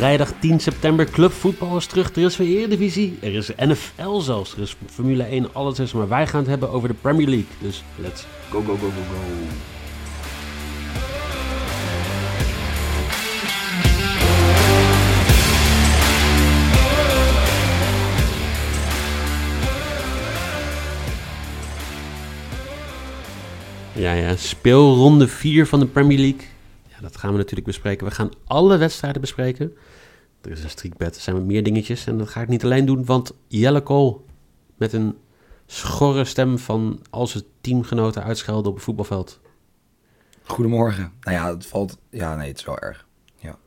vrijdag 10 september. Clubvoetbal is terug. Er is weer Eredivisie. Er is NFL zelfs. Er is Formule 1. Alles is. Maar wij gaan het hebben over de Premier League. Dus let's go, go, go, go, go. Ja, ja. Speelronde 4 van de Premier League. Dat gaan we natuurlijk bespreken. We gaan alle wedstrijden bespreken. Er is een streakbed, er zijn meer dingetjes. En dat ga ik niet alleen doen, want Jelle Kool met een schorre stem van als het teamgenoten uitschelden op het voetbalveld. Goedemorgen. Nou ja, het valt... Ja, nee, het is wel erg. Ja.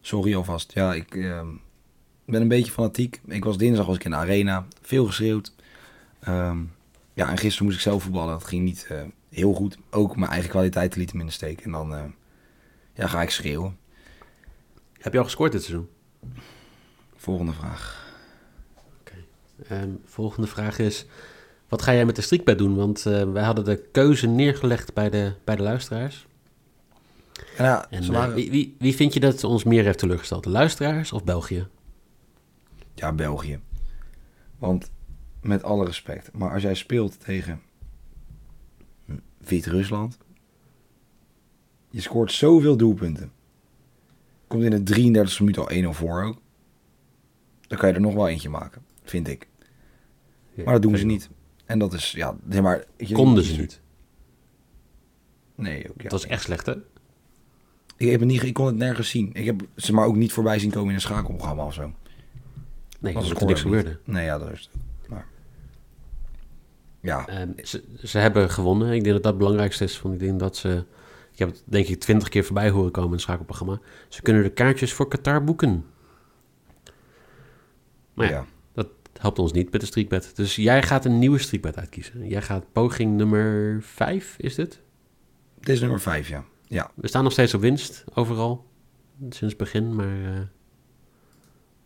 Sorry alvast. Ja, ik ehm, ben een beetje fanatiek. Ik was dinsdag was ik in de arena. Veel geschreeuwd. Ehm, ja, en gisteren moest ik zelf voetballen. Dat ging niet eh, heel goed. Ook mijn eigen kwaliteiten liet hem in de steek. En dan eh, ja, ga ik schreeuwen. Heb je al gescoord dit seizoen? Volgende vraag. Ehm, volgende vraag is, wat ga jij met de streakbed doen? Want eh, wij hadden de keuze neergelegd bij de, bij de luisteraars. En ja, En ze eh, waren... wie, wie, wie vind je dat ons meer heeft teleurgesteld? De luisteraars of België? Ja, België. Want met alle respect, maar als jij speelt tegen Wit-Rusland, je scoort zoveel doelpunten. Komt in de 33e minuut al 1-0 voor ook. Dan kan je er nog wel eentje maken, vind ik. Maar dat doen ze niet. En dat is, ja, zeg maar... je- Konden ze niet. Nee, ook, ja. Het was echt slecht, hè? Ik, heb het niet, ik kon het nergens zien. Ik heb ze maar ook niet voorbij zien komen in een schakelprogramma of zo. Nee, het er niks gebeurde. Nee, ja, dat is het. Maar... Ja, Ehm, ze, ze hebben gewonnen. Ik denk dat dat het belangrijkste is. Want ik denk dat ze... Ik heb het denk ik twintig keer voorbij horen komen in het schakelprogramma. Ze kunnen de kaartjes voor Qatar boeken. Maar ja, ja. dat helpt ons niet met de streakbed. Dus jij gaat een nieuwe streakbed uitkiezen. Jij gaat poging nummer 5, is dit? Dit is nummer 5, ja. Ja, We staan nog steeds op winst, overal. Sinds het begin, maar... eh,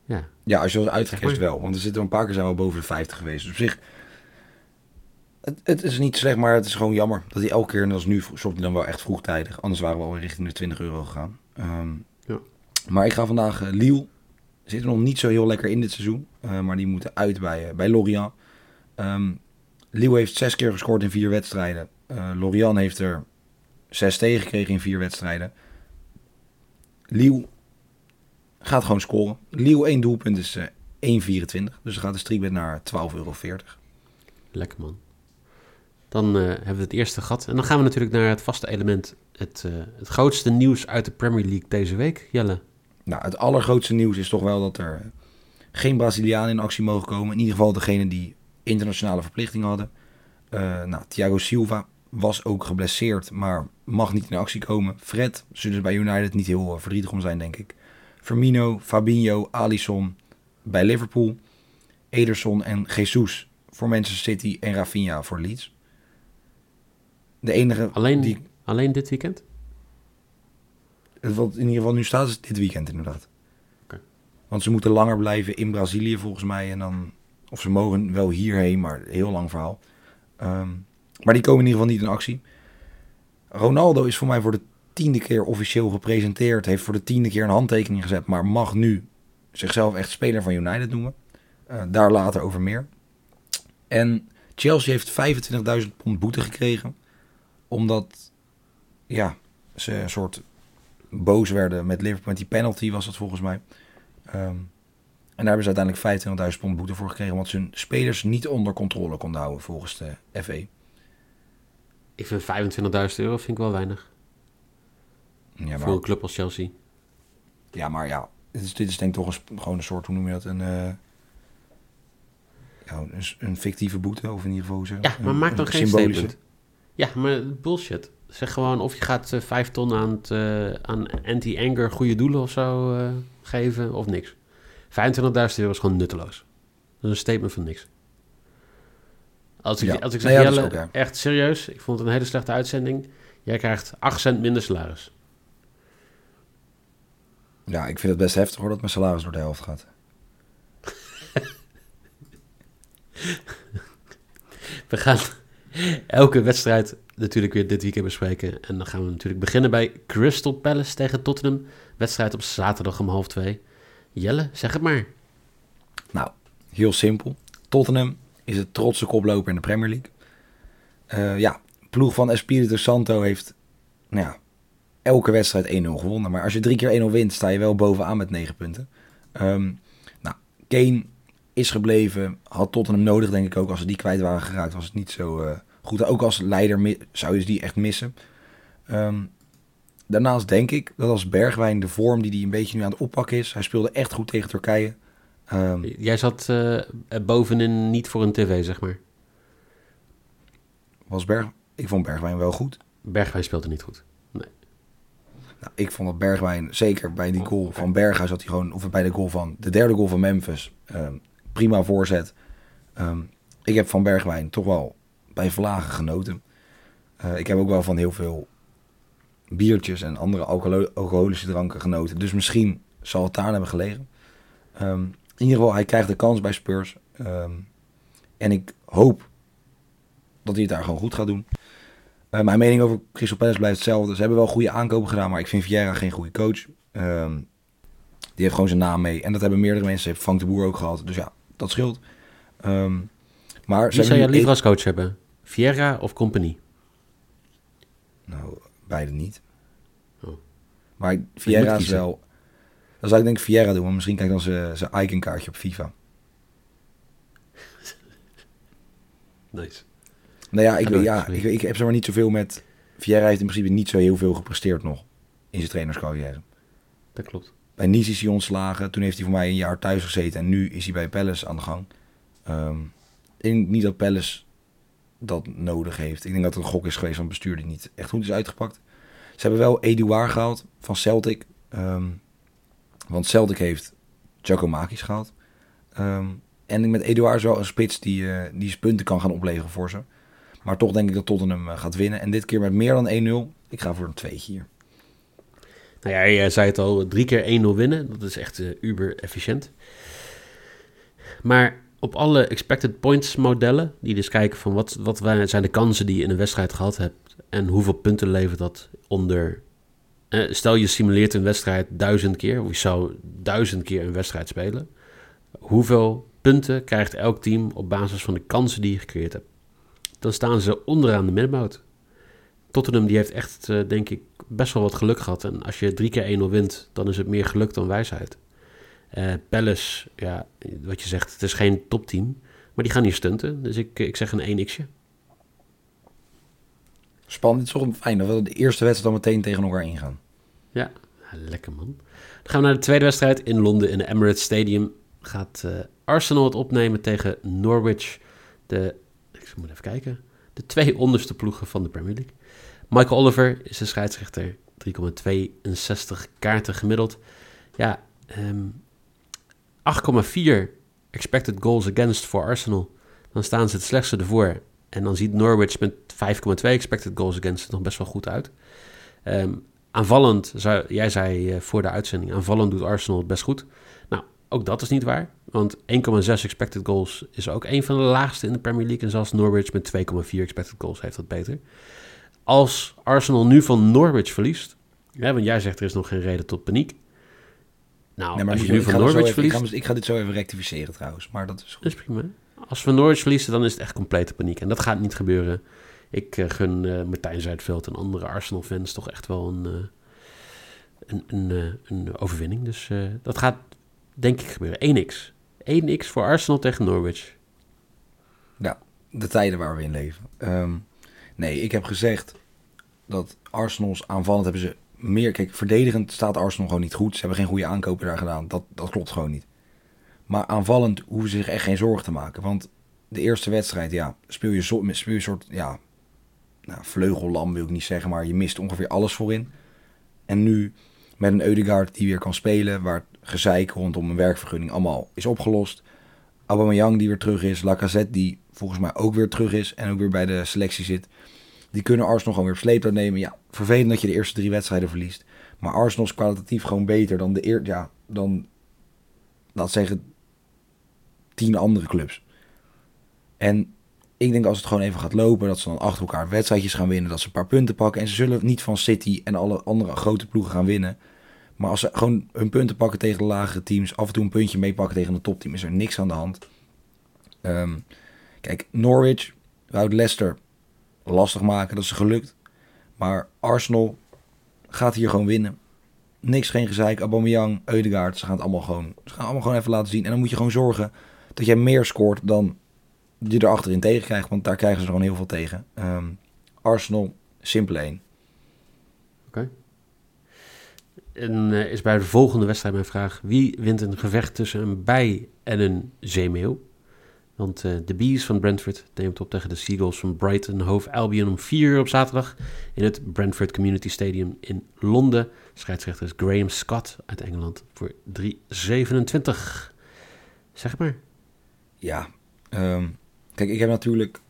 ja, Ja, als je uitgekist maar. wel. Want er zitten een paar keer zijn we boven de 50 geweest. Dus op zich, het, het is niet slecht, maar het is gewoon jammer. Dat hij elke keer, en als nu, stopt hij dan wel echt vroegtijdig. Anders waren we al richting de 20 euro gegaan. Ehm, Ja. Maar ik ga vandaag, uh, Lille, zit er nog niet zo heel lekker in dit seizoen. eh, maar die moeten uit bij, eh, bij Lorient. Lille heeft zes keer gescoord in vier wedstrijden. Eh Lorient heeft er zes tegen gekregen in vier wedstrijden. Lille gaat gewoon scoren. Lille één doelpunt is eh 1,24. Dus dan gaat de streakbed naar 12,40 euro. lekker man. Dan eh, hebben we het eerste gat. En dan gaan we natuurlijk naar het vaste element. Het, eh, het grootste nieuws uit de Premier League deze week, Jelle. Nou, het allergrootste nieuws is toch wel dat er geen Brazilianen in actie mogen komen. In ieder geval degene die internationale verplichtingen hadden. Eh, nou, Thiago Silva was ook geblesseerd, maar mag niet in actie komen. Fred zullen er bij United niet heel verdrietig om zijn, denk ik. Firmino, Fabinho, Alisson bij Liverpool. Ederson en Jesus voor Manchester City en Rafinha voor Leeds. De enige Alleen, die alleen dit weekend? wat in ieder geval nu staat is dit weekend inderdaad. Want ze moeten langer blijven in Brazilië volgens mij. En dan, of ze mogen wel hierheen, maar heel lang verhaal. Ehm, maar die komen in ieder geval niet in actie. Ronaldo is voor mij voor de tiende keer officieel gepresenteerd. Heeft voor de tiende keer een handtekening gezet. Maar mag nu zichzelf echt speler van United noemen. Eh, daar later over meer. En Chelsea heeft 25.000 pond boete gekregen. Omdat ja, ze een soort boos werden met Liverpool. Met die penalty was dat volgens mij. Ehm, en daar hebben ze uiteindelijk 25.000 pond boete voor gekregen. Want ze hun spelers niet onder controle konden houden volgens de E. FA. Ik vind 25.000 euro vind ik wel weinig. Ja, Voor maar, een club als Chelsea. ja, maar ja. Dit is, dit is denk ik toch een, gewoon een soort, hoe noem je dat? Een, eh, ja, een, fictieve boete. Of in ieder geval. Ja, maar Een- maak dan geen symbolische. statement. Ja, maar bullshit. Zeg gewoon of je gaat eh, vijf ton aan, het, eh, aan anti-anger goede doelen of zo eh, geven of niks. 25.000 euro is gewoon nutteloos. Dat is een statement van niks. Als ik, Ja. als ik zeg, Nee, ja, dat is Jelle, ook, ja. echt serieus, ik vond het een hele slechte uitzending. Jij krijgt 8 cent minder salaris. Ja, ik vind het best heftig hoor dat mijn salaris door de helft gaat. We gaan, elke wedstrijd natuurlijk weer dit weekend bespreken. En dan gaan we natuurlijk beginnen bij Crystal Palace tegen Tottenham. Wedstrijd op zaterdag om half twee. Jelle, zeg het maar. Nou, heel simpel. Tottenham is het trotse koploper in de Premier League. Uh, ja, ploeg van Espirito Santo heeft nou ja, elke wedstrijd 1-0 gewonnen. Maar als je drie keer 1-0 wint, sta je wel bovenaan met 9 punten. Um, nou, Kane is gebleven. Had Tottenham nodig, denk ik ook. Als ze die kwijt waren geraakt, was het niet zo uh, goed. Ook als leider zou je die echt missen. Um, daarnaast denk ik dat als Bergwijn de vorm die hij een beetje nu aan het oppakken is. Hij speelde echt goed tegen Turkije. Um, Jij zat uh, bovenin niet voor een tv, zeg maar. Was Berg... Ik vond Bergwijn wel goed. Bergwijn speelde niet goed. Nee. Nou, ik vond dat Bergwijn, zeker bij die goal van Berghuis, had hij gewoon, of bij de goal van de derde goal van Memphis, um, prima voorzet. Um, ik heb van Bergwijn toch wel bij vlagen genoten. Uh, ik heb ook wel van heel veel biertjes en andere alcoholische dranken genoten. Dus misschien zal het daar hebben gelegen. Um, in ieder geval, hij krijgt de kans bij Spurs. Um, en ik hoop dat hij het daar gewoon goed gaat doen. Uh, mijn mening over Crystal Palace blijft hetzelfde. Ze hebben wel goede aankopen gedaan, maar ik vind Vieira geen goede coach. Die heeft gewoon zijn naam mee. En dat hebben meerdere mensen. Heeft de Boer ook gehad. Dus ja, dat scheelt. Um, maar Wie zou je liever als coach hebben? Vieira of Company? Nou, beide niet. Oh. Maar Vieira is wel... Dan zou ik denk Vieira doen, maar misschien kijk dan zijn iconkaartje op FIFA. nice. Nou ja, ik, ja, ik, ik heb zeg maar niet zoveel met... Vieira heeft in principe niet zo heel veel gepresteerd nog in zijn trainerscarrière. Dat klopt. Bij Nice is hij ontslagen. Toen heeft hij voor mij een jaar thuis gezeten. En nu is hij bij Palace aan de gang. Um, ik denk niet dat Palace dat nodig heeft. Ik denk dat het een gok is geweest van bestuur die niet echt goed is uitgepakt. Ze hebben wel Eduard gehaald van Celtic. Um, want Celtic heeft Giacomakis gehaald. Um, en met Eduard is wel een spits die, uh, die punten kan gaan opleveren voor ze. Maar toch denk ik dat Tottenham uh, gaat winnen. En dit keer met meer dan 1-0. Ik ga voor een 2 hier. Nou ja, jij zei het al, drie keer 1-0 winnen. Dat is echt uh, uber efficiënt. Maar op alle expected points modellen, die dus kijken van wat, wat zijn de kansen die je in een wedstrijd gehad hebt en hoeveel punten levert dat onder. Eh, stel je simuleert een wedstrijd duizend keer, of je zou duizend keer een wedstrijd spelen. Hoeveel punten krijgt elk team op basis van de kansen die je gecreëerd hebt? Dan staan ze onderaan de middenmoot. Tottenham die heeft echt, uh, denk ik, best wel wat geluk gehad. En als je drie keer 1-0 wint, dan is het meer geluk dan wijsheid. Uh, Palace, ja, wat je zegt, het is geen topteam. Maar die gaan hier stunten. Dus ik, ik zeg een 1x'je. Spannend, het is toch fijn dat we de eerste wedstrijd al meteen tegen elkaar ingaan. Ja, lekker man. Dan gaan we naar de tweede wedstrijd in Londen in de Emirates Stadium. Gaat uh, Arsenal het opnemen tegen Norwich. De, ik moet even kijken, de twee onderste ploegen van de Premier League. Michael Oliver is de scheidsrechter. 3,62 kaarten gemiddeld. Ja, um, 8,4 expected goals against voor Arsenal. Dan staan ze het slechtste ervoor. En dan ziet Norwich met 5,2 expected goals against nog best wel goed uit. Um, aanvallend, jij zei uh, voor de uitzending, aanvallend doet Arsenal het best goed. Nou, ook dat is niet waar. Want 1,6 expected goals is ook een van de laagste in de Premier League. En zelfs Norwich met 2,4 expected goals heeft dat beter. Als Arsenal nu van Norwich verliest, ja, want jij zegt er is nog geen reden tot paniek. Nou, nee, maar als je nu van Norwich verliest... Ik ga, ik ga, dit zo even rectificeren trouwens, maar dat is goed. Dat is prima. Als we Norwich verliezen, dan is het echt complete paniek. En dat gaat niet gebeuren. Ik uh, gun uh, Martijn Zuidveld en andere Arsenal-fans toch echt wel een, uh, een, een, een, overwinning. Dus dat gaat denk ik gebeuren. 1x. 1x voor Arsenal tegen Norwich. Ja, de tijden waar we in leven. Um, nee, ik heb gezegd dat Arsenal's aanvallend hebben ze meer... Kijk, verdedigend staat Arsenal gewoon niet goed. Ze hebben geen goede aankopen daar gedaan. Dat, dat klopt gewoon niet. Maar aanvallend hoeven ze zich echt geen zorgen te maken. Want de eerste wedstrijd, ja, speel je, zo, speel je een soort, ja, nou, vleugellam wil ik niet zeggen, maar je mist ongeveer alles voorin. En nu met een Eudegaard die weer kan spelen, waar het gezeik rondom een werkvergunning allemaal is opgelost. Aubameyang die weer terug is, Lacazette die volgens mij ook weer terug is en ook weer bij de selectie zit. Die kunnen Arsenal gewoon weer op sleeptouw nemen. Ja, vervelend dat je de eerste drie wedstrijden verliest. Maar Arsenal is kwalitatief gewoon beter dan de eer, ja, dan, laat zeggen, tien andere clubs. En ik denk als het gewoon even gaat lopen, dat ze dan achter elkaar wedstrijdjes gaan winnen, dat ze een paar punten pakken. En ze zullen niet van City en alle andere grote ploegen gaan winnen. Maar als ze gewoon hun punten pakken tegen de lagere teams, af en toe een puntje meepakken tegen een topteam, is er niks aan de hand. Ehm, kijk, Norwich wou Leicester lastig maken, dat is gelukt. Maar Arsenal gaat hier gewoon winnen. Niks, geen gezeik. Aubameyang, Eudegaard, ze gaan het allemaal gewoon, ze gaan allemaal gewoon even laten zien. En dan moet je gewoon zorgen dat jij meer scoort dan je er achterin tegen krijgt. Want daar krijgen ze gewoon heel veel tegen. Ehm, Arsenal, simpel 1. Oké. En eh, is bij de volgende wedstrijd mijn vraag: wie wint een gevecht tussen een bij en een zeemeeuw? Want eh, de Bees van Brentford neemt op tegen de Seagulls van Brighton Hove Albion om 4 uur op zaterdag in het Brentford Community Stadium in Londen. Scheidsrechter is Graham Scott uit Engeland voor 3,27. Zeg maar. Ja, ehm, kijk, ik heb natuurlijk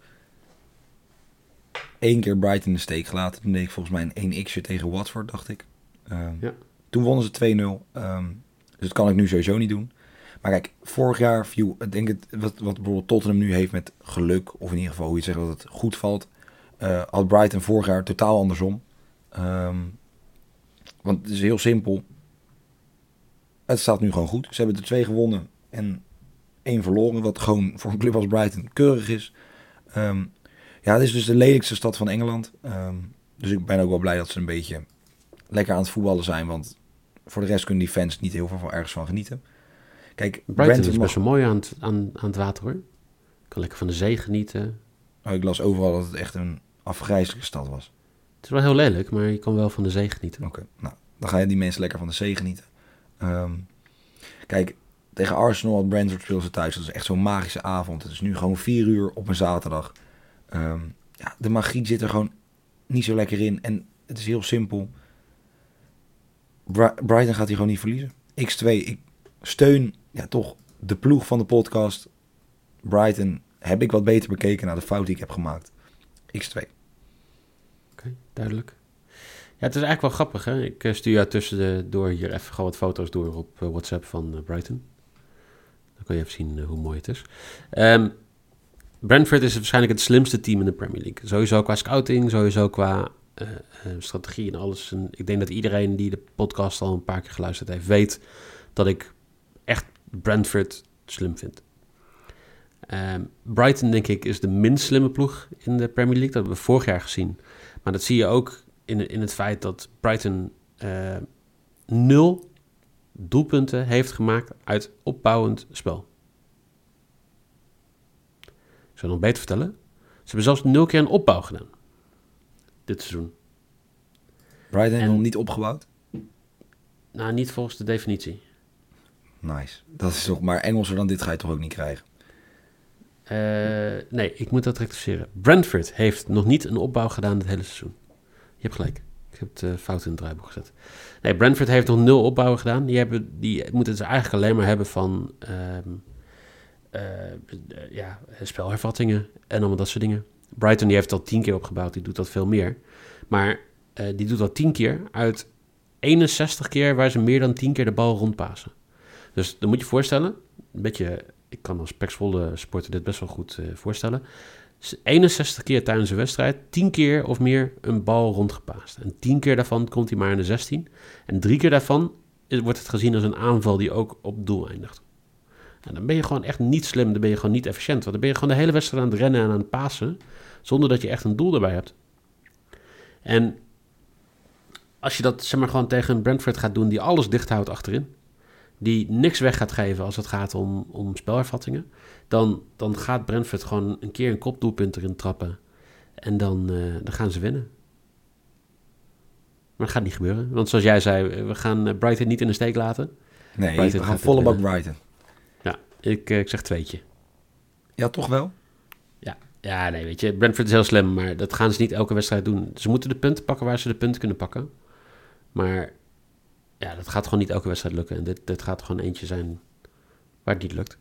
één keer Brighton in de steek gelaten. Toen deed ik volgens mij een 1x'je tegen Watford, dacht ik. Ehm, Ja. Toen wonnen ze 2-0. ehm, dus dat kan ik nu sowieso niet doen. Maar kijk, vorig jaar viel, denk het, wat, wat bijvoorbeeld Tottenham nu heeft met geluk, of in ieder geval hoe je zegt dat het goed valt, eh, had Brighton vorig jaar totaal andersom. Ehm, want het is heel simpel. Het staat nu gewoon goed. Ze hebben er twee gewonnen en één verloren, wat gewoon voor een club als Brighton keurig is. Ehm, ja, het is dus de lelijkste stad van Engeland. Ehm, dus ik ben ook wel blij dat ze een beetje lekker aan het voetballen zijn, want voor de rest kunnen die fans niet heel veel van ergens van genieten. Kijk, Brighton Brentford is mag- best wel mooi aan het, aan, aan het water hoor. Kan lekker van de zee genieten. Oh, ik las overal dat het echt een afgrijzelijke stad was. Het is wel heel lelijk, maar je kan wel van de zee genieten. Oké, nou, dan ga je die mensen lekker van de zee genieten. Ehm, kijk, tegen Arsenal had Brentford speelde ze thuis. Dat is echt zo'n magische avond. Het is nu gewoon vier uur op een zaterdag. Ehm, ja, de magie zit er gewoon niet zo lekker in. En het is heel simpel. Bri- Brighton gaat hier gewoon niet verliezen. X2, ik steun ja, toch de ploeg van de podcast. Brighton heb ik wat beter bekeken naar de fout die ik heb gemaakt. X2. Oké, duidelijk. Ja, het is eigenlijk wel grappig hè. Ik eh, stuur jou tussen de, door hier even gewoon wat foto's door op eh, WhatsApp van eh, Brighton. Dan kan je even zien hoe mooi het is. Ehm, Brentford is waarschijnlijk het slimste team in de Premier League. Sowieso qua scouting, sowieso qua strategie en alles. En ik denk dat iedereen die de podcast al een paar keer geluisterd heeft, weet dat ik Brentford slim vind. Ehm, Brighton, denk ik, is de minst slimme ploeg in de Premier League. Dat hebben we vorig jaar gezien. Maar dat zie je ook in, in het feit dat Brighton eh, nul doelpunten heeft gemaakt uit opbouwend spel. Ik zal nog beter vertellen. Ze hebben zelfs nul keer een opbouw gedaan. Dit seizoen. Brighton En- nog niet opgebouwd. Nou, niet volgens de definitie. Nice. Dat is toch maar Engelser dan dit ga je toch ook niet krijgen. Eh, nee, ik moet dat rectificeren. Brentford heeft nog niet een opbouw gedaan het hele seizoen. Je hebt gelijk. Ik heb het fout in het draaiboek gezet. Nee, Brentford heeft nog nul opbouwen gedaan. Die, hebben, die moeten ze eigenlijk alleen maar hebben van ehm, eh, ja, spelhervattingen en allemaal dat soort dingen. Brighton die heeft al tien keer opgebouwd. Die doet dat veel meer. Maar eh, die doet dat tien keer uit 61 keer waar ze meer dan 10 keer de bal rondpassen. Dus dan moet je voorstellen, een beetje, ik kan als Pexvolle sporter dit best wel goed eh, voorstellen. S- 61 keer tijdens een wedstrijd, 10 keer of meer een bal rondgepaast. En 10 keer daarvan komt hij maar in de 16. En drie keer daarvan wordt het gezien als een aanval die ook op doel eindigt. En dan ben je gewoon echt niet slim, dan ben je gewoon niet efficiënt. Want dan ben je gewoon de hele wedstrijd aan het rennen en aan het pasen, zonder dat je echt een doel erbij hebt. En als je dat zeg maar gewoon tegen een Brentford gaat doen die alles dicht houdt achterin, die niks weg gaat geven als het gaat om, om spelervattingen, dan, dan gaat Brentford gewoon een keer een kopdoelpunt erin trappen en dan, eh, dan gaan ze winnen. Maar dat gaat niet gebeuren, want zoals jij zei, we gaan eh, Brighton niet in de steek laten. Nee, Brighton we gaan volle bak Brighton. Ja, ik, eh, ik zeg tweetje. Ja, toch wel? Ja, nee, weet je, Brentford is heel slim, maar dat gaan ze niet elke wedstrijd doen. Ze moeten de punten pakken waar ze de punten kunnen pakken. Maar ja, dat gaat gewoon niet elke wedstrijd lukken. En dit, dit gaat gewoon eentje zijn waar het niet lukt.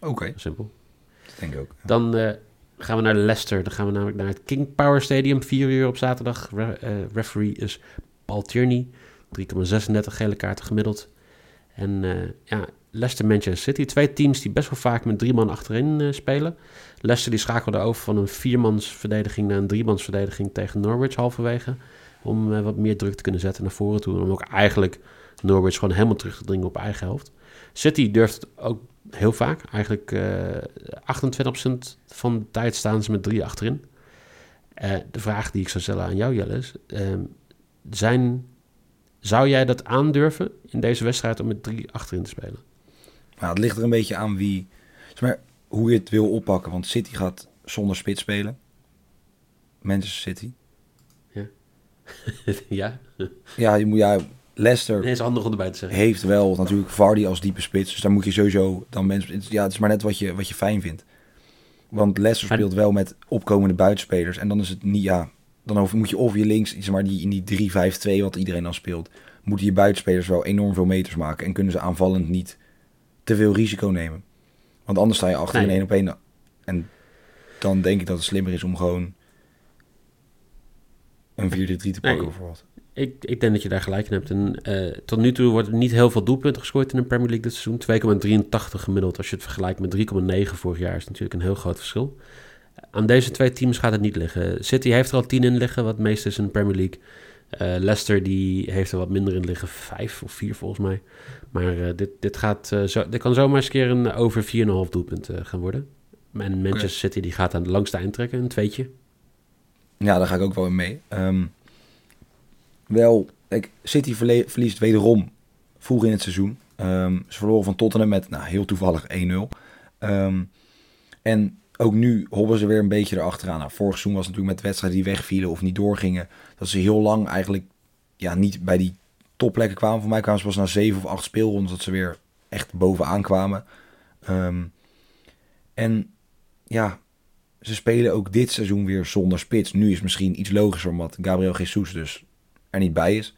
Oké, Simpel. dat denk ik ook. Ja. Dan eh, gaan we naar Leicester. Dan gaan we namelijk naar het King Power Stadium. 4 uur op zaterdag. Re- eh, referee is Paul Tierney. 3,36 gele kaarten gemiddeld. En uh, ja, Leicester Manchester City. Twee teams die best wel vaak met drie man achterin spelen. Leicester die schakelde over van een viermans verdediging naar een driemans verdediging tegen Norwich halverwege. Om uh, wat meer druk te kunnen zetten naar voren toe. Om ook eigenlijk Norwich gewoon helemaal terug te dringen op eigen helft. City durft ook heel vaak. Eigenlijk uh, 28% van de tijd staan ze met drie achterin. de vraag die ik zou stellen aan jou Jelle is... Ehm, zijn, zou jij dat aandurven in deze wedstrijd om met drie achterin te spelen? Nou, het ligt er een beetje aan wie, zeg maar, hoe je het wil oppakken. Want City gaat zonder spits spelen. Manchester City. Ja. ja. je moet, ja, Leicester nee, is handig om erbij te zeggen. heeft wel natuurlijk Vardy als diepe spits. Dus daar moet je sowieso dan mensen... Ja, het is maar net wat je, wat je fijn vindt. Want Leicester speelt wel met opkomende buitenspelers. En dan is het niet, ja... Dan moet je of je links, zeg maar die, in die 3-5-2 wat iedereen dan speelt... moeten je buitenspelers wel enorm veel meters maken. En kunnen ze aanvallend niet te veel risico nemen. Want anders sta je achter nee. in één op één. En dan denk ik dat het slimmer is om gewoon een 4-3 te pakken nee, bijvoorbeeld. Ik, ik denk dat je daar gelijk in hebt. En uh, tot nu toe wordt er niet heel veel doelpunten gescoord in de Premier League dit seizoen. 2,83 gemiddeld. Als je het vergelijkt met 3,9 vorig jaar is natuurlijk een heel groot verschil. Aan deze twee teams gaat het niet liggen. City heeft er al 10 in liggen, wat het meeste is in de Premier League. Uh, Leicester die heeft er wat minder in liggen, 5 of 4 volgens mij. Maar uh, dit, dit, gaat, uh, zo, dit kan zomaar eens een keer een over 4,5 doelpunt gaan worden. En Manchester okay. City die gaat aan de langste eind trekken, een tweetje. Ja, daar ga ik ook wel in mee. Um, wel, kijk, City verliest wederom vroeg in het seizoen. Um, ze verloren van Tottenham met, nou, heel toevallig 1-0. Um, en ook nu hobbelen ze weer een beetje erachteraan. Nou, vorig seizoen was het natuurlijk met wedstrijden die wegvielen of niet doorgingen. Dat ze heel lang eigenlijk ja, niet bij die topplekken kwamen. Voor mij kwamen ze pas na zeven of acht speelrondes dat ze weer echt bovenaan kwamen. En ja, ze spelen ook dit seizoen weer zonder spits. Nu is het misschien iets logischer omdat Gabriel Jesus dus er niet bij is.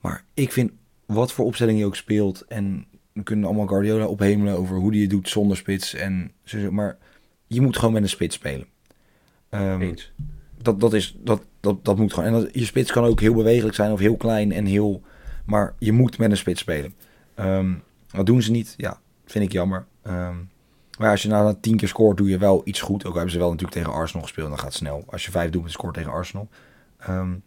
Maar ik vind wat voor opstelling je ook speelt. En we kunnen allemaal Guardiola ophemelen over hoe die het doet zonder spits. En, maar je moet gewoon met een spits spelen. Um, Eens. Dat, dat, is, dat, dat, dat moet gewoon. En dat, je spits kan ook heel bewegelijk zijn of heel klein en heel... Maar je moet met een spits spelen. Um, dat doen ze niet. Ja, vind ik jammer. Um, maar als je na tien keer scoort, doe je wel iets goed. Ook hebben ze wel natuurlijk tegen Arsenal gespeeld. Dan gaat het snel. Als je vijf doelpunten scoort tegen Arsenal. Um,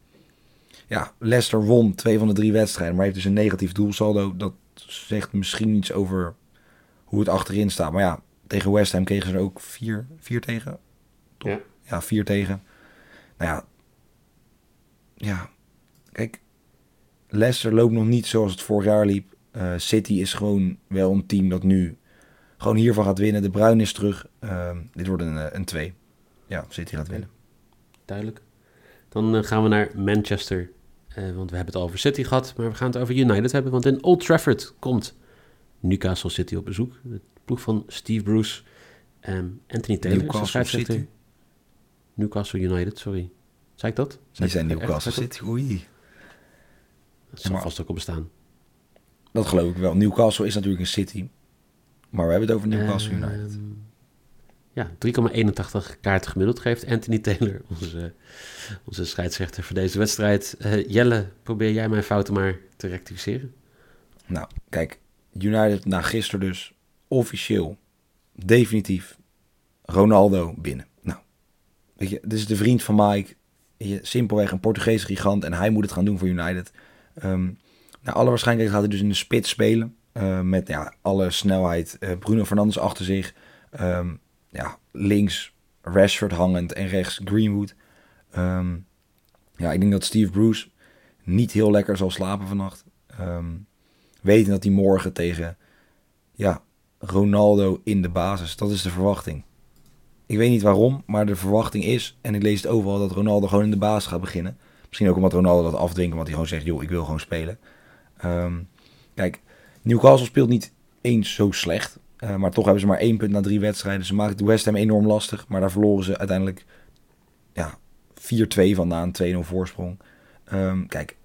ja, Leicester won twee van de drie wedstrijden. Maar heeft dus een negatief doelsaldo. Dat zegt misschien iets over hoe het achterin staat. Maar ja, tegen West Ham kregen ze er ook vier, vier tegen. Top. Ja. ja, vier tegen. Nou ja, ja, kijk, Leicester loopt nog niet zoals het vorig jaar liep. Uh, City is gewoon wel een team dat nu gewoon hiervan gaat winnen. De Bruin is terug. Uh, dit wordt een, een 2. Ja, City gaat winnen. Duidelijk. Dan uh, gaan we naar Manchester. Uh, want we hebben het over City gehad, maar we gaan het over United hebben. Want in Old Trafford komt Newcastle City op bezoek. De ploeg van Steve Bruce. Um, Anthony Taylor. Newcastle City. Newcastle United, sorry. Zei ik dat? Zei Die zijn Newcastle City, oei. Dat zal vast ook op bestaan. Dat geloof ik wel. Newcastle is natuurlijk een city. Maar we hebben het over Newcastle uh, United. Ja, 3,81 kaarten gemiddeld geeft Anthony Taylor, onze, onze scheidsrechter voor deze wedstrijd. Uh, Jelle, probeer jij mijn fouten maar te rectificeren? Nou, kijk, United na gisteren dus officieel, definitief, Ronaldo binnen. Nou, weet je, dit is de vriend van Mike. Simpelweg een Portugese gigant en hij moet het gaan doen voor United. Um, nou, alle waarschijnlijkheid gaat hij dus in de spits spelen. Uh, met ja, alle snelheid. Uh, Bruno Fernandes achter zich. Um, ja, links Rashford hangend en rechts Greenwood. Um, ja, ik denk dat Steve Bruce niet heel lekker zal slapen vannacht. Um, weten dat hij morgen tegen ja, Ronaldo in de basis. Dat is de verwachting. Ik weet niet waarom, maar de verwachting is, en ik lees het overal, dat Ronaldo gewoon in de basis gaat beginnen. Misschien ook omdat Ronaldo dat afdwingt, want hij gewoon zegt, joh, ik wil gewoon spelen. Kijk, Newcastle speelt niet eens zo slecht. Uh, maar toch hebben ze maar één punt na drie wedstrijden. Ze maken de West Ham enorm lastig. Maar daar verloren ze uiteindelijk ja, 4-2 van na een 2-0 voorsprong. Um, kijk,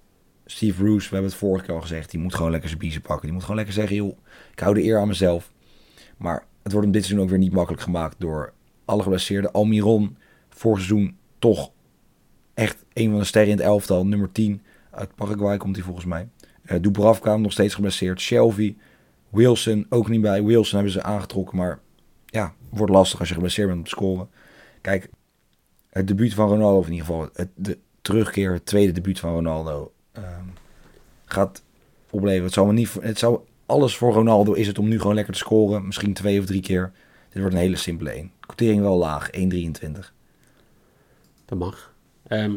Steve Bruce, we hebben het vorige keer al gezegd. Die moet gewoon lekker zijn biezen pakken. Die moet gewoon lekker zeggen, joh, ik hou de eer aan mezelf. Maar het wordt hem dit seizoen ook weer niet makkelijk gemaakt door alle geblesseerden. Almiron, vorig seizoen toch echt een van de sterren in het elftal. Nummer 10 uit Paraguay komt hij volgens mij. Uh, Dubravka nog steeds geblesseerd. Shelby, Wilson ook niet bij. Wilson hebben ze aangetrokken, maar ja, wordt lastig als je geblesseerd bent om te scoren. Kijk, het debuut van Ronaldo, of in ieder geval het, de terugkeer, het tweede debuut van Ronaldo, ehm, gaat opleveren. Het zou, niet, het zou alles voor Ronaldo is het om nu gewoon lekker te scoren. Misschien twee of drie keer. Dit wordt een hele simpele 1. Quotering wel laag, 1,23. Dat mag. Ehm,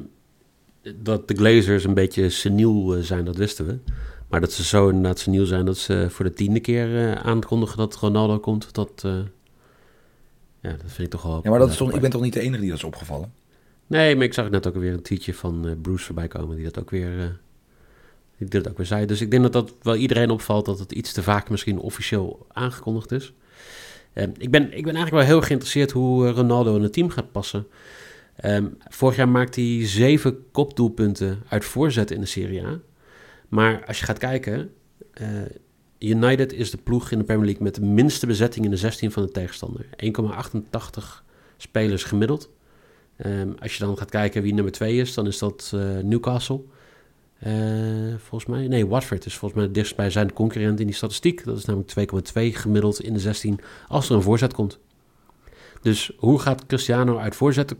dat de Glazers een beetje seniel eh, zijn, dat wisten we. Maar dat ze zo inderdaad seniel zijn dat ze voor de tiende keer uh, aankondigen dat Ronaldo komt, dat, uh, ja, dat vind ik toch wel... Ja, maar dat is toch, ik ben toch niet de enige die dat is opgevallen? Nee, maar ik zag net ook weer een tweetje van Bruce voorbij komen die dat ook weer die dit ook weer zei. Dus ik denk dat dat wel iedereen opvalt dat het iets te vaak misschien officieel aangekondigd is. Um, ik, ben, ik ben eigenlijk wel heel geïnteresseerd hoe Ronaldo in het team gaat passen. Um, vorig jaar maakte hij zeven kopdoelpunten uit voorzetten in de Serie A. Maar als je gaat kijken, uh, United is de ploeg in de Premier League met de minste bezetting in de 16 van de tegenstander. 1,88 spelers gemiddeld. Um, als je dan gaat kijken wie nummer 2 is, dan is dat uh, Newcastle. Uh, volgens mij, nee, Watford is volgens mij bij zijn concurrent in die statistiek. Dat is namelijk 2,2 gemiddeld in de 16 als er een voorzet komt. Dus hoe gaat Cristiano uit voorzetten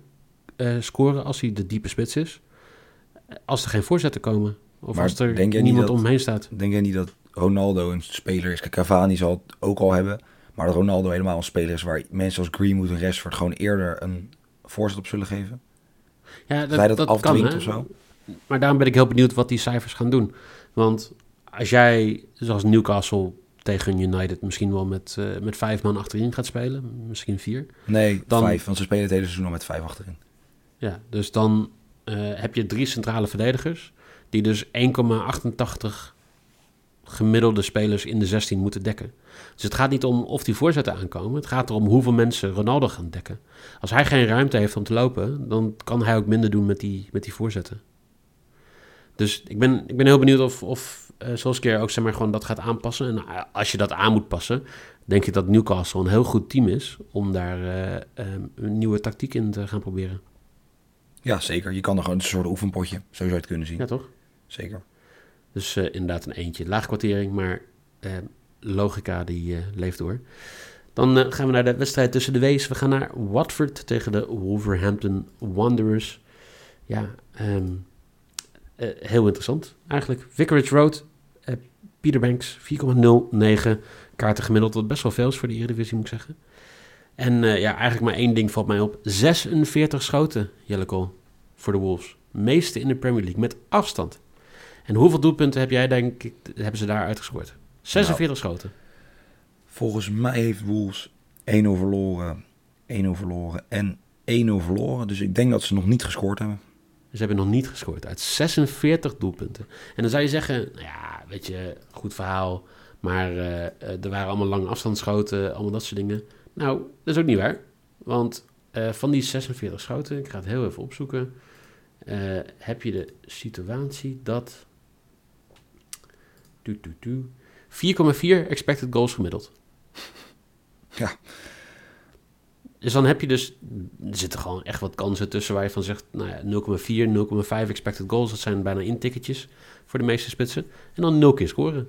uh, scoren als hij de diepe spits is? Als er geen voorzetten komen. Of maar als er niemand dat, omheen staat. Denk jij niet dat Ronaldo een speler is? Cavani zal het ook al hebben. Maar dat Ronaldo helemaal een speler is waar mensen als Greenwood en Rashford gewoon eerder een voorzet op zullen geven? Ja, dat, dat, dat afdwingt of zo? Maar daarom ben ik heel benieuwd wat die cijfers gaan doen. Want als jij, zoals Newcastle tegen United, misschien wel met, uh, met vijf man achterin gaat spelen, misschien vier. Nee, dan, vijf, want ze spelen het hele seizoen al met vijf achterin. Ja, dus dan uh, heb je drie centrale verdedigers, die dus 1,88 gemiddelde spelers in de 16 moeten dekken. Dus het gaat niet om of die voorzetten aankomen. Het gaat erom hoeveel mensen Ronaldo gaan dekken. Als hij geen ruimte heeft om te lopen, dan kan hij ook minder doen met die, met die voorzetten. Dus ik ben, ik ben heel benieuwd of, of uh, Solskjaer ook zeg maar, gewoon dat gaat aanpassen. En eh, als je dat aan moet passen, denk ik dat Newcastle een heel goed team is om daar een nieuwe tactiek in te gaan proberen. Ja, zeker. Je kan er gewoon een soort oefenpotje, zo zou je het kunnen zien. Ja, toch? Zeker. Dus uh, inderdaad een eentje. Laagkwartering, maar uh, logica die uh, leeft door. Dan gaan we naar de wedstrijd tussen de Wees. We gaan naar Watford tegen de Wolverhampton Wanderers. Ja, um, heel interessant eigenlijk. Vicarage Road, Peterbanks 4,09 kaarten gemiddeld. Wat best wel veel is voor de Eredivisie, moet ik zeggen. En ja, eigenlijk maar één ding valt mij op. 46 schoten, Jellekol, voor de Wolves. Meeste in de Premier League, met afstand. En hoeveel doelpunten heb jij, denk ik, hebben ze daar uitgescoord? 46 nou, schoten. Volgens mij heeft Wolves 1-0 verloren, 1-0 verloren en 1-0 verloren. Dus ik denk dat ze nog niet gescoord hebben. Ze hebben nog niet gescoord uit 46 doelpunten. En dan zou je zeggen, nou ja, weet je, goed verhaal. Maar uh, er waren allemaal lange afstandsschoten, allemaal dat soort dingen. Nou, dat is ook niet waar. Want uh, van die 46 schoten, ik ga het heel even opzoeken, uh, heb je de situatie dat 4,4 expected goals gemiddeld. Ja. Dus dan heb je dus, er zitten gewoon echt wat kansen tussen waar je van zegt, nou ja, 0,4, 0,5 expected goals, dat zijn bijna inticketjes voor de meeste spitsen. En dan 0 keer scoren.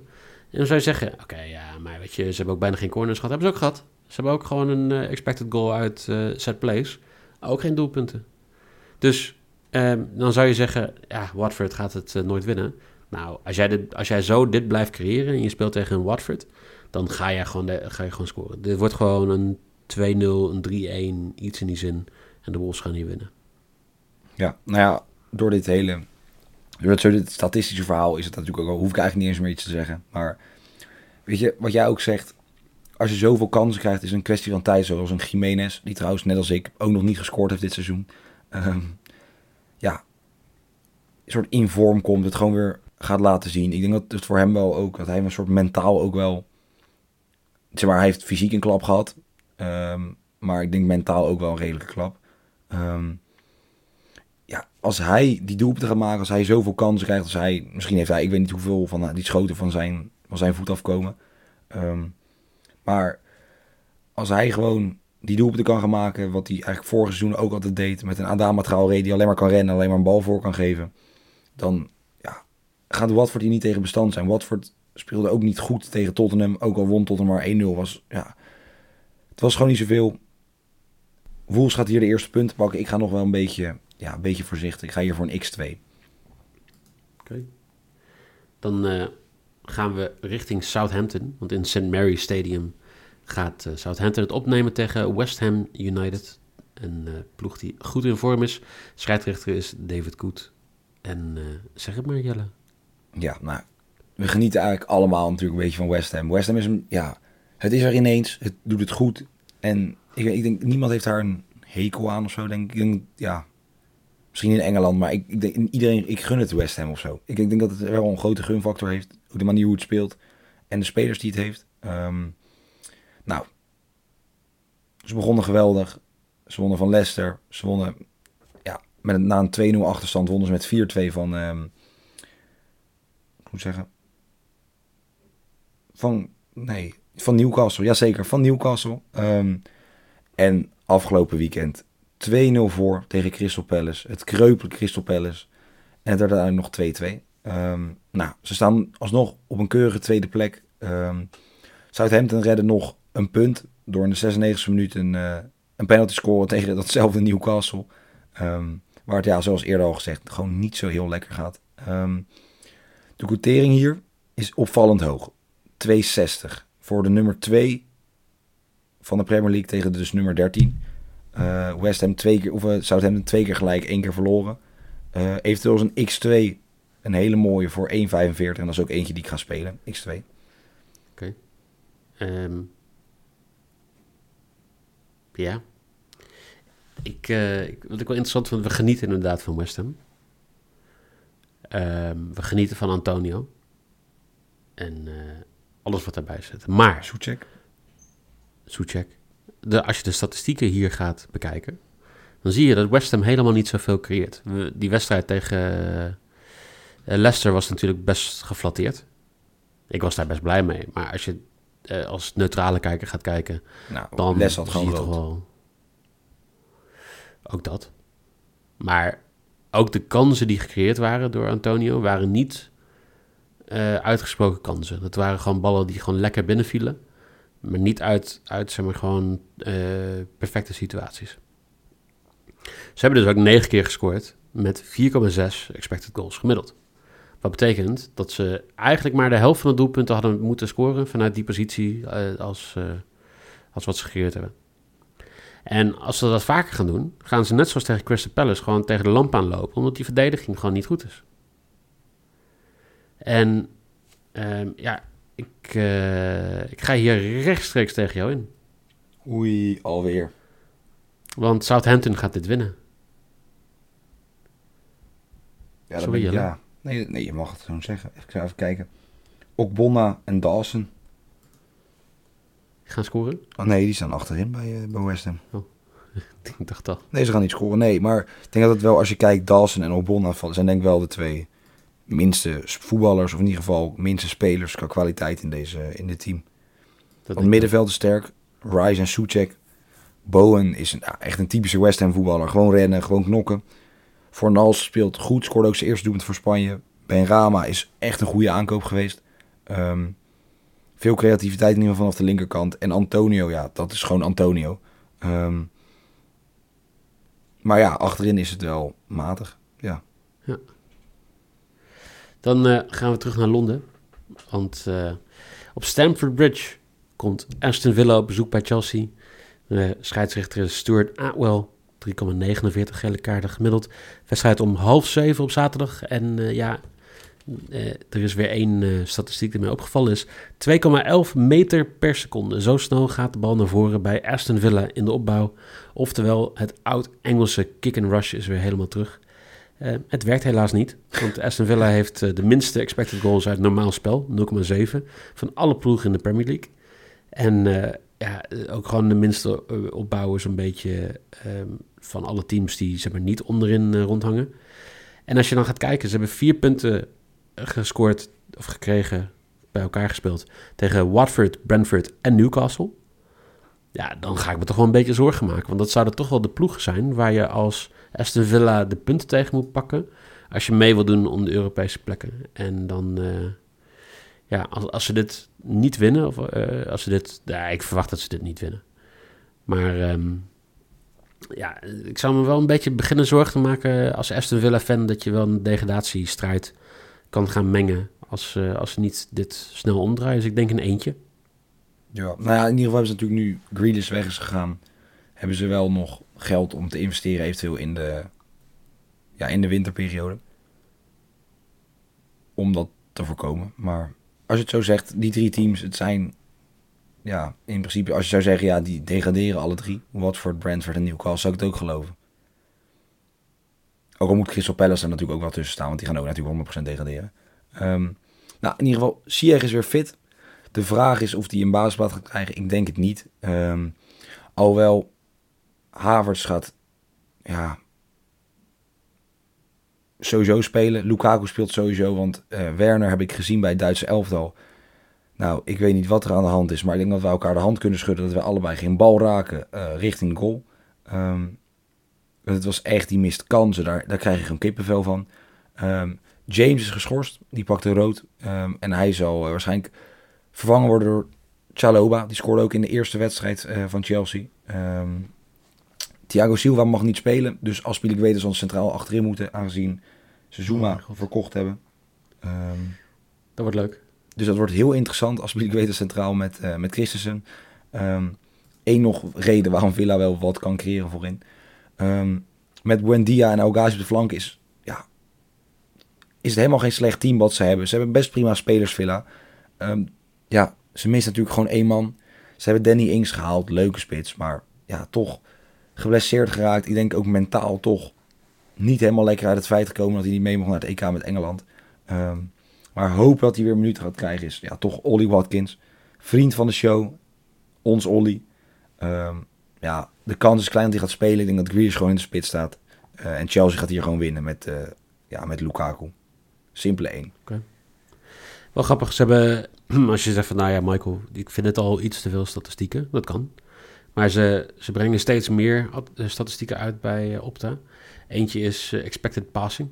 En dan zou je zeggen, oké, ja, maar weet je, ze hebben ook bijna geen corners gehad. Hebben ze ook gehad. Ze hebben ook gewoon een uh, expected goal uit uh, set plays. Ook geen doelpunten. Dus um, dan zou je zeggen, ja, Watford gaat het uh, nooit winnen. Nou, als jij, als jij zo dit blijft creëren en je speelt tegen een Watford, dan ga je gewoon, ga je gewoon scoren. Dit wordt gewoon een 2-0, een 3-1, iets in die zin. En de Wolves gaan hier winnen. Ja, nou ja, door dit hele door dit statistische verhaal is het natuurlijk ook, hoef ik eigenlijk niet eens meer iets te zeggen. Maar weet je, wat jij ook zegt, als je zoveel kansen krijgt, is een kwestie van tijd. Zoals een Jiménez, die trouwens net als ik ook nog niet gescoord heeft dit seizoen. Um, ja, een soort in vorm komt, het gewoon weer gaat laten zien. Ik denk dat het voor hem wel ook, dat hij een soort mentaal ook wel, zeg maar, hij heeft fysiek een klap gehad. Um, maar ik denk mentaal ook wel een redelijke klap. Um, ja, als hij die doelpunten gaat maken, als hij zoveel kansen krijgt, als hij, misschien heeft hij, ik weet niet hoeveel van die schoten van zijn, van zijn voet afkomen. Um, maar als hij gewoon die doelpunten kan gaan maken, wat hij eigenlijk vorige seizoen ook altijd deed, met een Adama Traoré die alleen maar kan rennen, alleen maar een bal voor kan geven, dan gaat Watford hier niet tegen bestand zijn. Watford speelde ook niet goed tegen Tottenham. Ook al won Tottenham maar 1-0. Was, ja, het was gewoon niet zoveel. Wolves gaat hier de eerste punten pakken. Ik ga nog wel een beetje, ja, een beetje voorzichtig. Ik ga hier voor een x2. Oké. Dan uh, gaan we richting Southampton. Want in St. Mary's Stadium gaat uh, Southampton het opnemen tegen West Ham United. Een uh, ploeg die goed in vorm is. Scheidsrechter is David Koet. En zeg het maar, Jelle. Ja, nou, we genieten eigenlijk allemaal natuurlijk een beetje van West Ham. West Ham is een, ja, het is er ineens. Het doet het goed. En ik, ik denk, niemand heeft daar een hekel aan of zo, denk ik. Ja, misschien in Engeland, maar ik, ik denk, iedereen, ik gun het West Ham of zo. Ik, ik denk dat het wel een grote gunfactor heeft. De manier hoe het speelt en de spelers die het heeft. Um, nou, ze begonnen geweldig. Ze wonnen van Leicester. Ze wonnen, ja, met na een 2-0 achterstand wonnen ze met 4-2 van, um, hoe zeggen, van, nee, van Newcastle. Jazeker, van Newcastle. Um, en afgelopen weekend 2-0 voor tegen Crystal Palace. Het kreupele Crystal Palace. En uiteindelijk nog 2-2. Um, nou, ze staan alsnog op een keurige tweede plek. Um, Southampton redden nog een punt door in de 96e minuut een, uh, een penalty scoren tegen datzelfde Newcastle. Um, waar het, ja, zoals eerder al gezegd, gewoon niet zo heel lekker gaat. de quotering hier is opvallend hoog. 260 voor de nummer 2 van de Premier League tegen dus nummer 13. Uh, West Ham twee keer, of uh, Southampton twee keer gelijk, één keer verloren. Uh, eventueel is een X2 een hele mooie voor 1,45. En dat is ook eentje die ik ga spelen, X2. Oké. Okay. Um, ja. Ik, ik, wat ik wel interessant vind, we genieten inderdaad van West Ham. Um, we genieten van Antonio. En alles wat daarbij zit. Maar... Soetjek. Soetjek. De, als je de statistieken hier gaat bekijken, dan zie je dat West Ham helemaal niet zoveel creëert. Die wedstrijd tegen uh, Leicester was natuurlijk best geflatteerd. Ik was daar best blij mee. Maar als je uh, als neutrale kijker gaat kijken, nou, dan Les had gewoon zie je toch wel... Ook dat. Maar ook de kansen die gecreëerd waren door Antonio waren niet uh, uitgesproken kansen. Dat waren gewoon ballen die gewoon lekker binnenvielen. Maar niet uit, uit zeg maar, gewoon uh, perfecte situaties. Ze hebben dus ook negen keer gescoord met 4,6 expected goals gemiddeld. Wat betekent dat ze eigenlijk maar de helft van de doelpunten hadden moeten scoren vanuit die positie uh, als, uh, als wat ze gecreëerd hebben. En als ze dat vaker gaan doen, gaan ze net zoals tegen Crystal Palace gewoon tegen de lamp aanlopen, omdat die verdediging gewoon niet goed is. En um, ja, ik, uh, ik ga hier rechtstreeks tegen jou in. Oei, alweer. Want Southampton gaat dit winnen. Ja, dat ben ik, ja. Nee, nee, je mag het zo zeggen. Ik ga even kijken. Okbonna en Dawson. Gaan scoren? Oh nee, die staan achterin bij, uh, bij West Ham. Oh, ik dacht al. Nee, ze gaan niet scoren. Nee, maar ik denk dat het wel, als je kijkt, Dawson en Okbonna zijn denk ik wel de twee minste voetballers, of in ieder geval minste spelers qua kwaliteit in, deze, in dit team. Dat het middenveld is sterk. Rice en Suchek. Bowen is een, echt een typische West Ham voetballer. Gewoon rennen, gewoon knokken. Fornals speelt goed, scoorde ook zijn eerste doelpunt voor Spanje. Benrama is echt een goede aankoop geweest. Um, veel creativiteit in ieder geval vanaf de linkerkant. En Antonio, ja, dat is gewoon Antonio. Um, maar ja, achterin is het wel matig. Ja. ja. Dan uh, gaan we terug naar Londen. Want uh, op Stamford Bridge komt Aston Villa op bezoek bij Chelsea. De scheidsrechter Stuart Atwell. 3,49 gele kaarten gemiddeld. Wedstrijd om half zeven op zaterdag. En uh, ja, er is weer één statistiek die mij opgevallen is. 2,11 meter per seconde. Zo snel gaat de bal naar voren bij Aston Villa in de opbouw. Oftewel, het oud-Engelse kick-and-rush is weer helemaal terug. Uh, het werkt helaas niet, want Aston Villa heeft uh, de minste expected goals uit normaal spel, 0,7, van alle ploegen in de Premier League. En uh, ja, ook gewoon de minste opbouwen zo'n beetje um, van alle teams die zeg maar, niet onderin rondhangen. En als je dan gaat kijken, ze hebben vier punten gescoord of gekregen, bij elkaar gespeeld, tegen Watford, Brentford en Newcastle. Ja, dan ga ik me toch wel een beetje zorgen maken, want dat zouden toch wel de ploegen zijn waar je als Aston Villa de punten tegen moet pakken. als je mee wil doen om de Europese plekken. En dan, eh, ja, als, als ze dit niet winnen, of eh, als ze dit, ik verwacht dat ze dit niet winnen. Maar ehm, ja, ik zou me wel een beetje beginnen zorgen te maken als Aston Villa fan dat je wel een degradatiestrijd kan gaan mengen als, uh, als ze niet dit snel omdraaien. Dus ik denk een eentje. Ja, nou ja, in ieder geval hebben ze natuurlijk nu Grealish weg is gegaan. Hebben ze wel nog geld om te investeren eventueel in de, ja, in de winterperiode. Om dat te voorkomen. Maar als je het zo zegt, die drie teams, het zijn... Ja, in principe, als je zou zeggen, ja, die degraderen alle drie. Watford, Brentford en Newcastle, zou ik het ook geloven. Ook al moet Crystal Palace er natuurlijk ook wel tussen staan, want die gaan ook natuurlijk 100% degraderen. Um, nou, in ieder geval, Ziyech is weer fit. De vraag is of hij een basisplaats gaat krijgen. Ik denk het niet. Um, alhoewel Havertz gaat ja, sowieso spelen. Lukaku speelt sowieso, want uh, Werner heb ik gezien bij het Duitse elftal. Nou, ik weet niet wat er aan de hand is, maar ik denk dat we elkaar de hand kunnen schudden. Dat we allebei geen bal raken uh, richting goal. Um, het was echt, die mist kansen. Daar, daar krijg je gewoon kippenvel van. Um, James is geschorst. Die pakte rood. En hij zal uh, waarschijnlijk vervangen worden door Chaloba. Die scoorde ook in de eerste wedstrijd uh, van Chelsea. Um, Thiago Silva mag niet spelen. Dus als weet zal centraal achterin moeten. Aangezien ze Zuma oh verkocht hebben. Um, dat wordt leuk. Dus dat wordt heel interessant als weten centraal met, uh, met Christensen. Eén nog reden waarom Villa wel wat kan creëren voorin. met Buendia en Algazi op de flank is is het helemaal geen slecht team wat ze hebben. Ze hebben best prima spelers, Villa. Ja, ze missen natuurlijk gewoon één man. Ze hebben Danny Ings gehaald, leuke spits. Maar ja, toch geblesseerd geraakt. Ik denk ook mentaal toch niet helemaal lekker uit het feit gekomen dat hij niet mee mocht naar het EK met Engeland. Um, maar hoop dat hij weer minuten gaat krijgen is ja, toch Ollie Watkins. Vriend van de show. Ons Ollie. Um, ja, de kans is klein dat hij gaat spelen. Ik denk dat Grealish gewoon in de spits staat. Uh, en Chelsea gaat hier gewoon winnen met, uh, ja, met Lukaku. Simpele 1. Okay. Wel grappig, ze hebben, als je zegt van nou ja, Michael, ik vind het al iets te veel statistieken, dat kan. Maar ze, ze brengen steeds meer eh, statistieken uit bij uh, Opta. Eentje is uh, expected passing.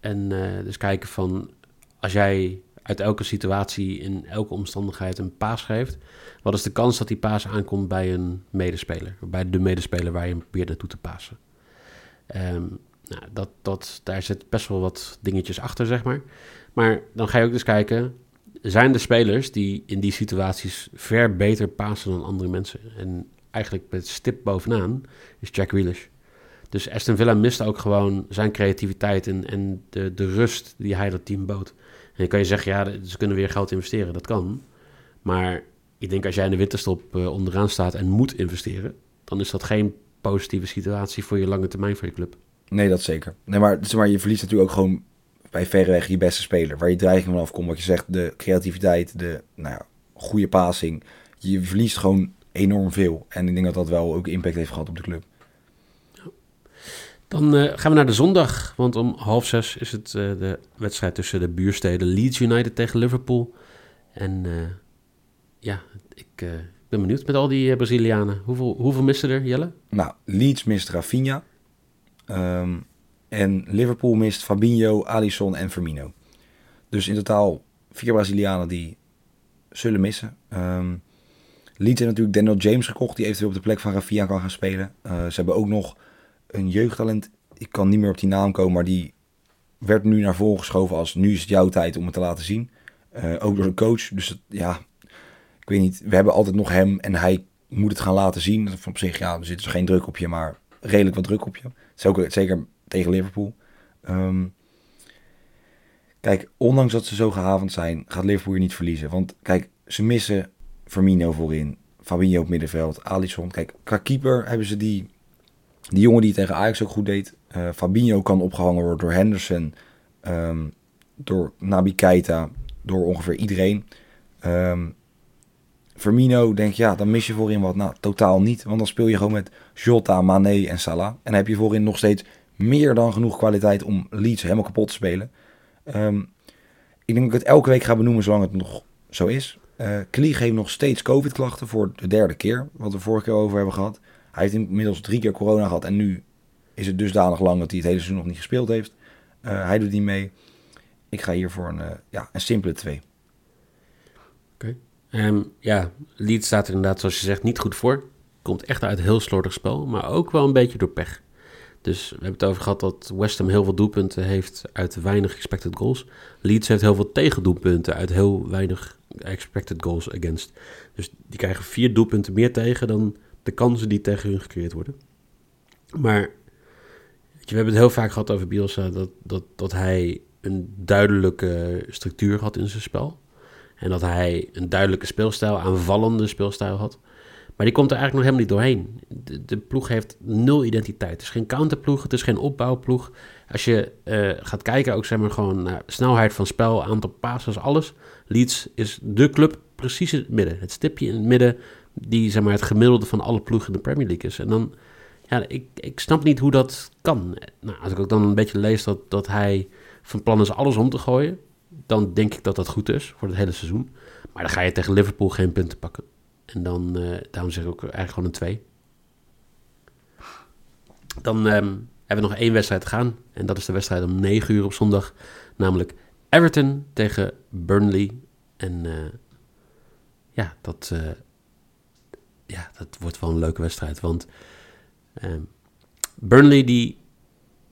En dus kijken van, als jij uit elke situatie in elke omstandigheid een paas geeft, wat is de kans dat die paas aankomt bij een medespeler? Bij de medespeler waar je hem probeert naartoe te passen. Um, nou, dat, dat, daar zit best wel wat dingetjes achter, zeg maar. Maar dan ga je ook eens kijken, zijn er spelers die in die situaties ver beter passen dan andere mensen? En eigenlijk met stip bovenaan is Jack Grealish. Dus Aston Villa mist ook gewoon zijn creativiteit en, en de, de rust die hij dat team bood. En dan kan je zeggen, ja, ze kunnen weer geld investeren. Dat kan. Maar ik denk als jij in de winterstop uh, onderaan staat en moet investeren... dan is dat geen positieve situatie voor je lange termijn voor je club. Nee, dat zeker. Nee, maar, maar je verliest natuurlijk ook gewoon bij verreweg je beste speler. Waar je dreiging vanaf komt. Wat je zegt, de creativiteit, de nou ja, goede passing. Je verliest gewoon enorm veel. En ik denk dat dat wel ook impact heeft gehad op de club. Dan uh, gaan we naar de zondag. Want om half zes is het uh, de wedstrijd tussen de buursteden Leeds United tegen Liverpool. En uh, ja, ik ben benieuwd met al die Brazilianen. Hoeveel, hoeveel misten er, Jelle? Nou, Leeds mist Rafinha. Um, en Liverpool mist Fabinho, Alisson en Firmino. Dus in totaal vier Brazilianen die zullen missen. Um, Leeds heeft natuurlijk Daniel James gekocht, die eventueel op de plek van Rafinha kan gaan spelen. Uh, ze hebben ook nog een jeugdtalent, ik kan niet meer op die naam komen, maar die werd nu naar voren geschoven als nu is het jouw tijd om het te laten zien. Uh, ook door de coach. Dus het, ja, ik weet niet, we hebben altijd nog hem en hij moet het gaan laten zien. Op zich, ja, er zit dus geen druk op je, maar redelijk wat druk op je. Zeker tegen Liverpool. Um, kijk, ondanks dat ze zo gehavend zijn, gaat Liverpool hier niet verliezen. Want kijk, ze missen Firmino voorin, Fabinho op middenveld, Alisson. Kijk, qua keeper hebben ze die, die jongen die tegen Ajax ook goed deed. Uh, Fabinho kan opgehangen worden door Henderson, um, door Nabi Keita, door ongeveer iedereen. Um, Firmino denk ja, dan mis je voorin wat. Nou, totaal niet. Want dan speel je gewoon met Jota, Mane en Salah. En dan heb je voorin nog steeds meer dan genoeg kwaliteit om Leeds helemaal kapot te spelen. Um, ik denk dat ik het elke week ga benoemen zolang het nog zo is. Uh, Klieg heeft nog steeds COVID-klachten voor de derde keer. Wat we vorige keer over hebben gehad. Hij heeft inmiddels drie keer corona gehad. En nu is het dusdanig lang dat hij het hele seizoen nog niet gespeeld heeft. Eh, hij doet niet mee. Ik ga hier voor een, eh, ja, een simpele 2. Ehm, ja, Leeds staat er inderdaad, zoals je zegt, niet goed voor. Komt echt uit heel slordig spel, maar ook wel een beetje door pech. Dus we hebben het over gehad dat West Ham heel veel doelpunten heeft uit weinig expected goals. Leeds heeft heel veel tegendoelpunten uit heel weinig expected goals against. Dus die krijgen vier doelpunten meer tegen dan de kansen die tegen hun gecreëerd worden. Maar je, we hebben het heel vaak gehad over Bielsa, dat, dat, dat hij een duidelijke structuur had in zijn spel. En dat hij een duidelijke speelstijl, aanvallende speelstijl had. Maar die komt er eigenlijk nog helemaal niet doorheen. De, ploeg heeft nul identiteit. Het is geen counterploeg, het is geen opbouwploeg. Als je uh, gaat kijken, ook zeg maar gewoon naar snelheid van spel, aantal passes, alles. Leeds is de club precies in het midden. Het stipje in het midden die zeg maar het gemiddelde van alle ploegen in de Premier League is. En dan, ja, ik, ik snap niet hoe dat kan. Nou, als ik ook dan een beetje lees dat, dat hij van plan is alles om te gooien, dan denk ik dat dat goed is voor het hele seizoen. Maar dan ga je tegen Liverpool geen punten pakken. En dan, uh, daarom zeg ik ook eigenlijk gewoon een 2. Dan um, hebben we nog één wedstrijd te gaan. En dat is de wedstrijd om 9 uur op zondag. Namelijk Everton tegen Burnley. En uh, ja, dat, uh, ja, dat wordt wel een leuke wedstrijd. Want um, Burnley die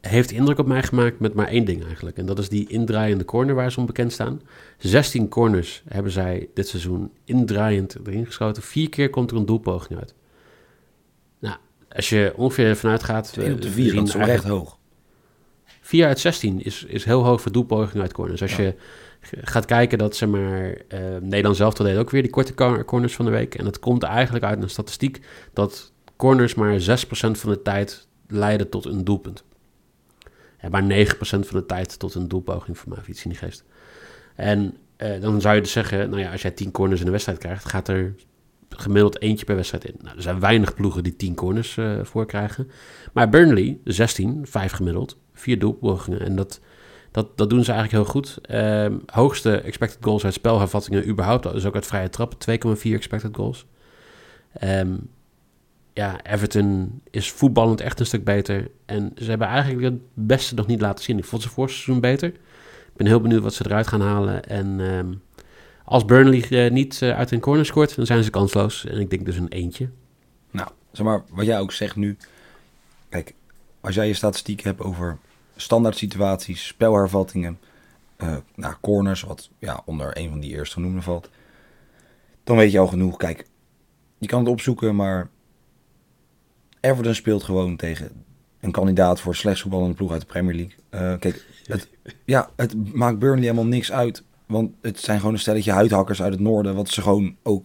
heeft indruk op mij gemaakt met maar één ding eigenlijk. En dat is die indraaiende corner waar ze onbekend staan. 16 corners hebben zij dit seizoen indraaiend erin geschoten. Vier keer komt er een doelpoging uit. Nou, als je ongeveer vanuit gaat... 1 op de 4, dat is wel echt hoog. 4 uit 16 is, is heel hoog voor doelpogingen uit corners. Als ja. je gaat kijken dat, zeg maar... Uh, Nederland zelf deed ook weer die korte corners van de week. En dat komt eigenlijk uit een statistiek dat corners maar 6% van de tijd leiden tot een doelpunt. Ja, maar 9% van de tijd tot een doelpoging voor die geest. En uh, dan zou je dus zeggen, nou ja, als jij 10 corners in een wedstrijd krijgt, gaat er gemiddeld eentje per wedstrijd in. Nou, er zijn weinig ploegen die 10 corners uh, voor krijgen. Maar Burnley, 16, 5 gemiddeld, 4 doelpogingen. En dat, dat, dat doen ze eigenlijk heel goed. Uh, hoogste expected goals uit spelhervattingen überhaupt, dus ook uit vrije trappen, 2,4 expected goals. Um, ja, Everton is voetballend echt een stuk beter. En ze hebben eigenlijk het beste nog niet laten zien. Ik vond ze voor seizoen beter. Ik ben heel benieuwd wat ze eruit gaan halen. En um, als Burnley uh, niet uh, uit een corner scoort, dan zijn ze kansloos. En ik denk dus een eentje. Nou, zeg maar, wat jij ook zegt nu. Kijk, als jij je statistiek hebt over standaard situaties, spelhervattingen, uh, nou, corners, wat ja, onder een van die eerst genoemde valt. Dan weet je al genoeg. Kijk, je kan het opzoeken, maar Everton speelt gewoon tegen een kandidaat voor slechts voetballende ploeg uit de Premier League. Uh, kijk, het, ja, het maakt Burnley helemaal niks uit. Want het zijn gewoon een stelletje huidhakkers uit het noorden. Wat ze gewoon ook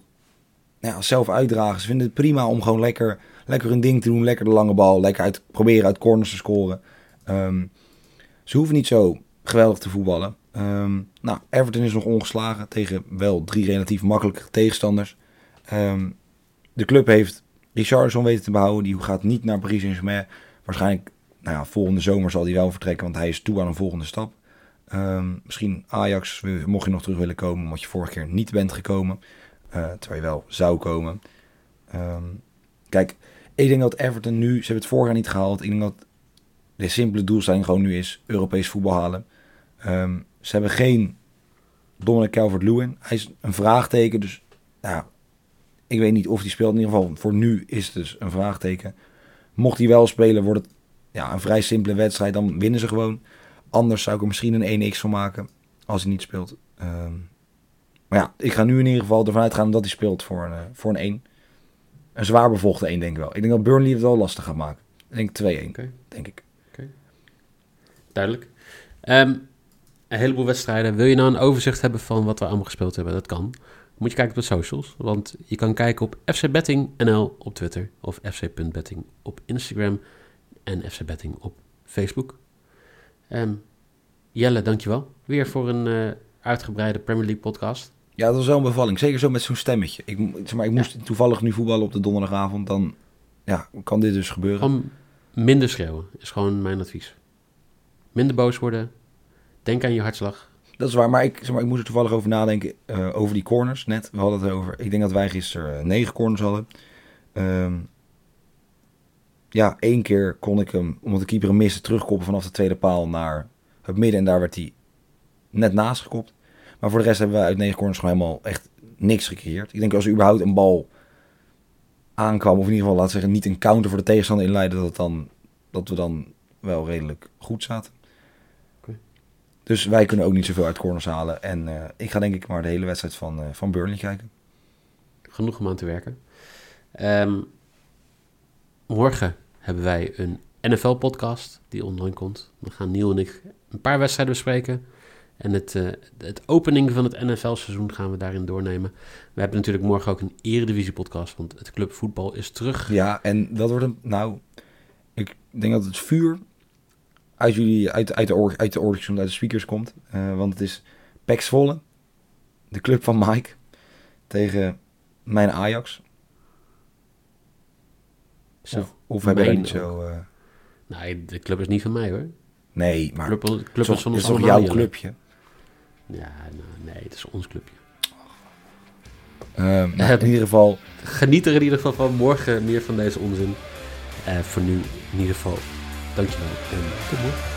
nou ja, zelf uitdragen. Ze vinden het prima om gewoon lekker, lekker een ding te doen. Lekker de lange bal. Lekker uit, proberen uit corners te scoren. Um, ze hoeven niet zo geweldig te voetballen. Um, nou, Everton is nog ongeslagen tegen wel drie relatief makkelijke tegenstanders. Um, de club heeft Richardson weten te behouden. Die gaat niet naar Paris Saint-Germain. Waarschijnlijk, nou ja, volgende zomer zal hij wel vertrekken, want hij is toe aan een volgende stap. Um, misschien Ajax, mocht je nog terug willen komen, omdat je vorige keer niet bent gekomen. Uh, terwijl wel zou komen. Um, kijk, ik denk dat Everton nu, ze hebben het vorig jaar niet gehaald. Ik denk dat de simpele doelstelling gewoon nu is Europees voetbal halen. Um, ze hebben geen Dominic Calvert-Lewin. Hij is een vraagteken, dus nou, ik weet niet of hij speelt. In ieder geval, voor nu is het dus een vraagteken. Mocht hij wel spelen, wordt het ja, een vrij simpele wedstrijd. Dan winnen ze gewoon. Anders zou ik er misschien een 1x van maken. Als hij niet speelt. Um, maar ja, ik ga nu in ieder geval ervan uitgaan dat hij speelt voor een, uh, voor een 1. Een zwaar bevochten 1, denk ik wel. Ik denk dat Burnley het wel lastig gaat maken. Ik denk 2-1, okay. denk ik. Okay. Duidelijk. Um, een heleboel wedstrijden. Wil je nou een overzicht hebben van wat we allemaal gespeeld hebben? Dat kan moet je kijken op de socials. Want je kan kijken op FC Betting NL op Twitter of fc.betting op Instagram en FC Betting op Facebook. Um, Jelle, dankjewel. Weer voor een uh, uitgebreide Premier League podcast. Ja, dat was wel een bevalling. Zeker zo met zo'n stemmetje. Ik, zeg maar, ik moest ja. toevallig nu voetballen op de donderdagavond. Dan ja, kan dit dus gebeuren. Gewoon minder schreeuwen is gewoon mijn advies. Minder boos worden. Denk aan je hartslag. Dat is waar, maar ik, zeg maar, ik moest er toevallig over nadenken. Uh, over die corners net. We hadden het over. Ik denk dat wij gisteren uh, negen corners hadden. Um, ja, één keer kon ik hem, omdat de keeper hem miste, terugkoppen vanaf de tweede paal naar het midden en daar werd hij net naast gekopt. Maar voor de rest hebben we uit negen corners gewoon helemaal echt niks gecreëerd. Ik denk als er überhaupt een bal aankwam, of in ieder geval laten zeggen niet een counter voor de tegenstander inleiden, dat, dan, dat we dan wel redelijk goed zaten. Dus wij kunnen ook niet zoveel uit corners halen. En eh, ik ga denk ik maar de hele wedstrijd van, eh, van Burnley kijken. Genoeg om aan te werken. Ehm, morgen hebben wij een NFL-podcast die online komt. Dan gaan Niel en ik een paar wedstrijden bespreken. En het, eh, het opening van het NFL-seizoen gaan we daarin doornemen. We hebben natuurlijk morgen ook een Eredivisie-podcast, want het clubvoetbal is terug. Ja, en dat wordt een. Nou, ik denk dat het vuur uit jullie, uit, uit de oor, uit de oortjes, uit de speakers komt. Eh, want het is Pax Volle, de club van Mike, tegen mijn Ajax. Zo. Of, of hebben we niet zo. eh, Nee, de club is niet van mij hoor. nee, maar club, club het is toch, van ons is toch allemaal, jouw clubje. Ja, nou, nee, het is ons clubje. Eh, nou, in ieder geval, Geniet er in ieder geval van. Morgen meer van deze onzin. Eh, voor nu in ieder geval, dankjewel en tot morgen.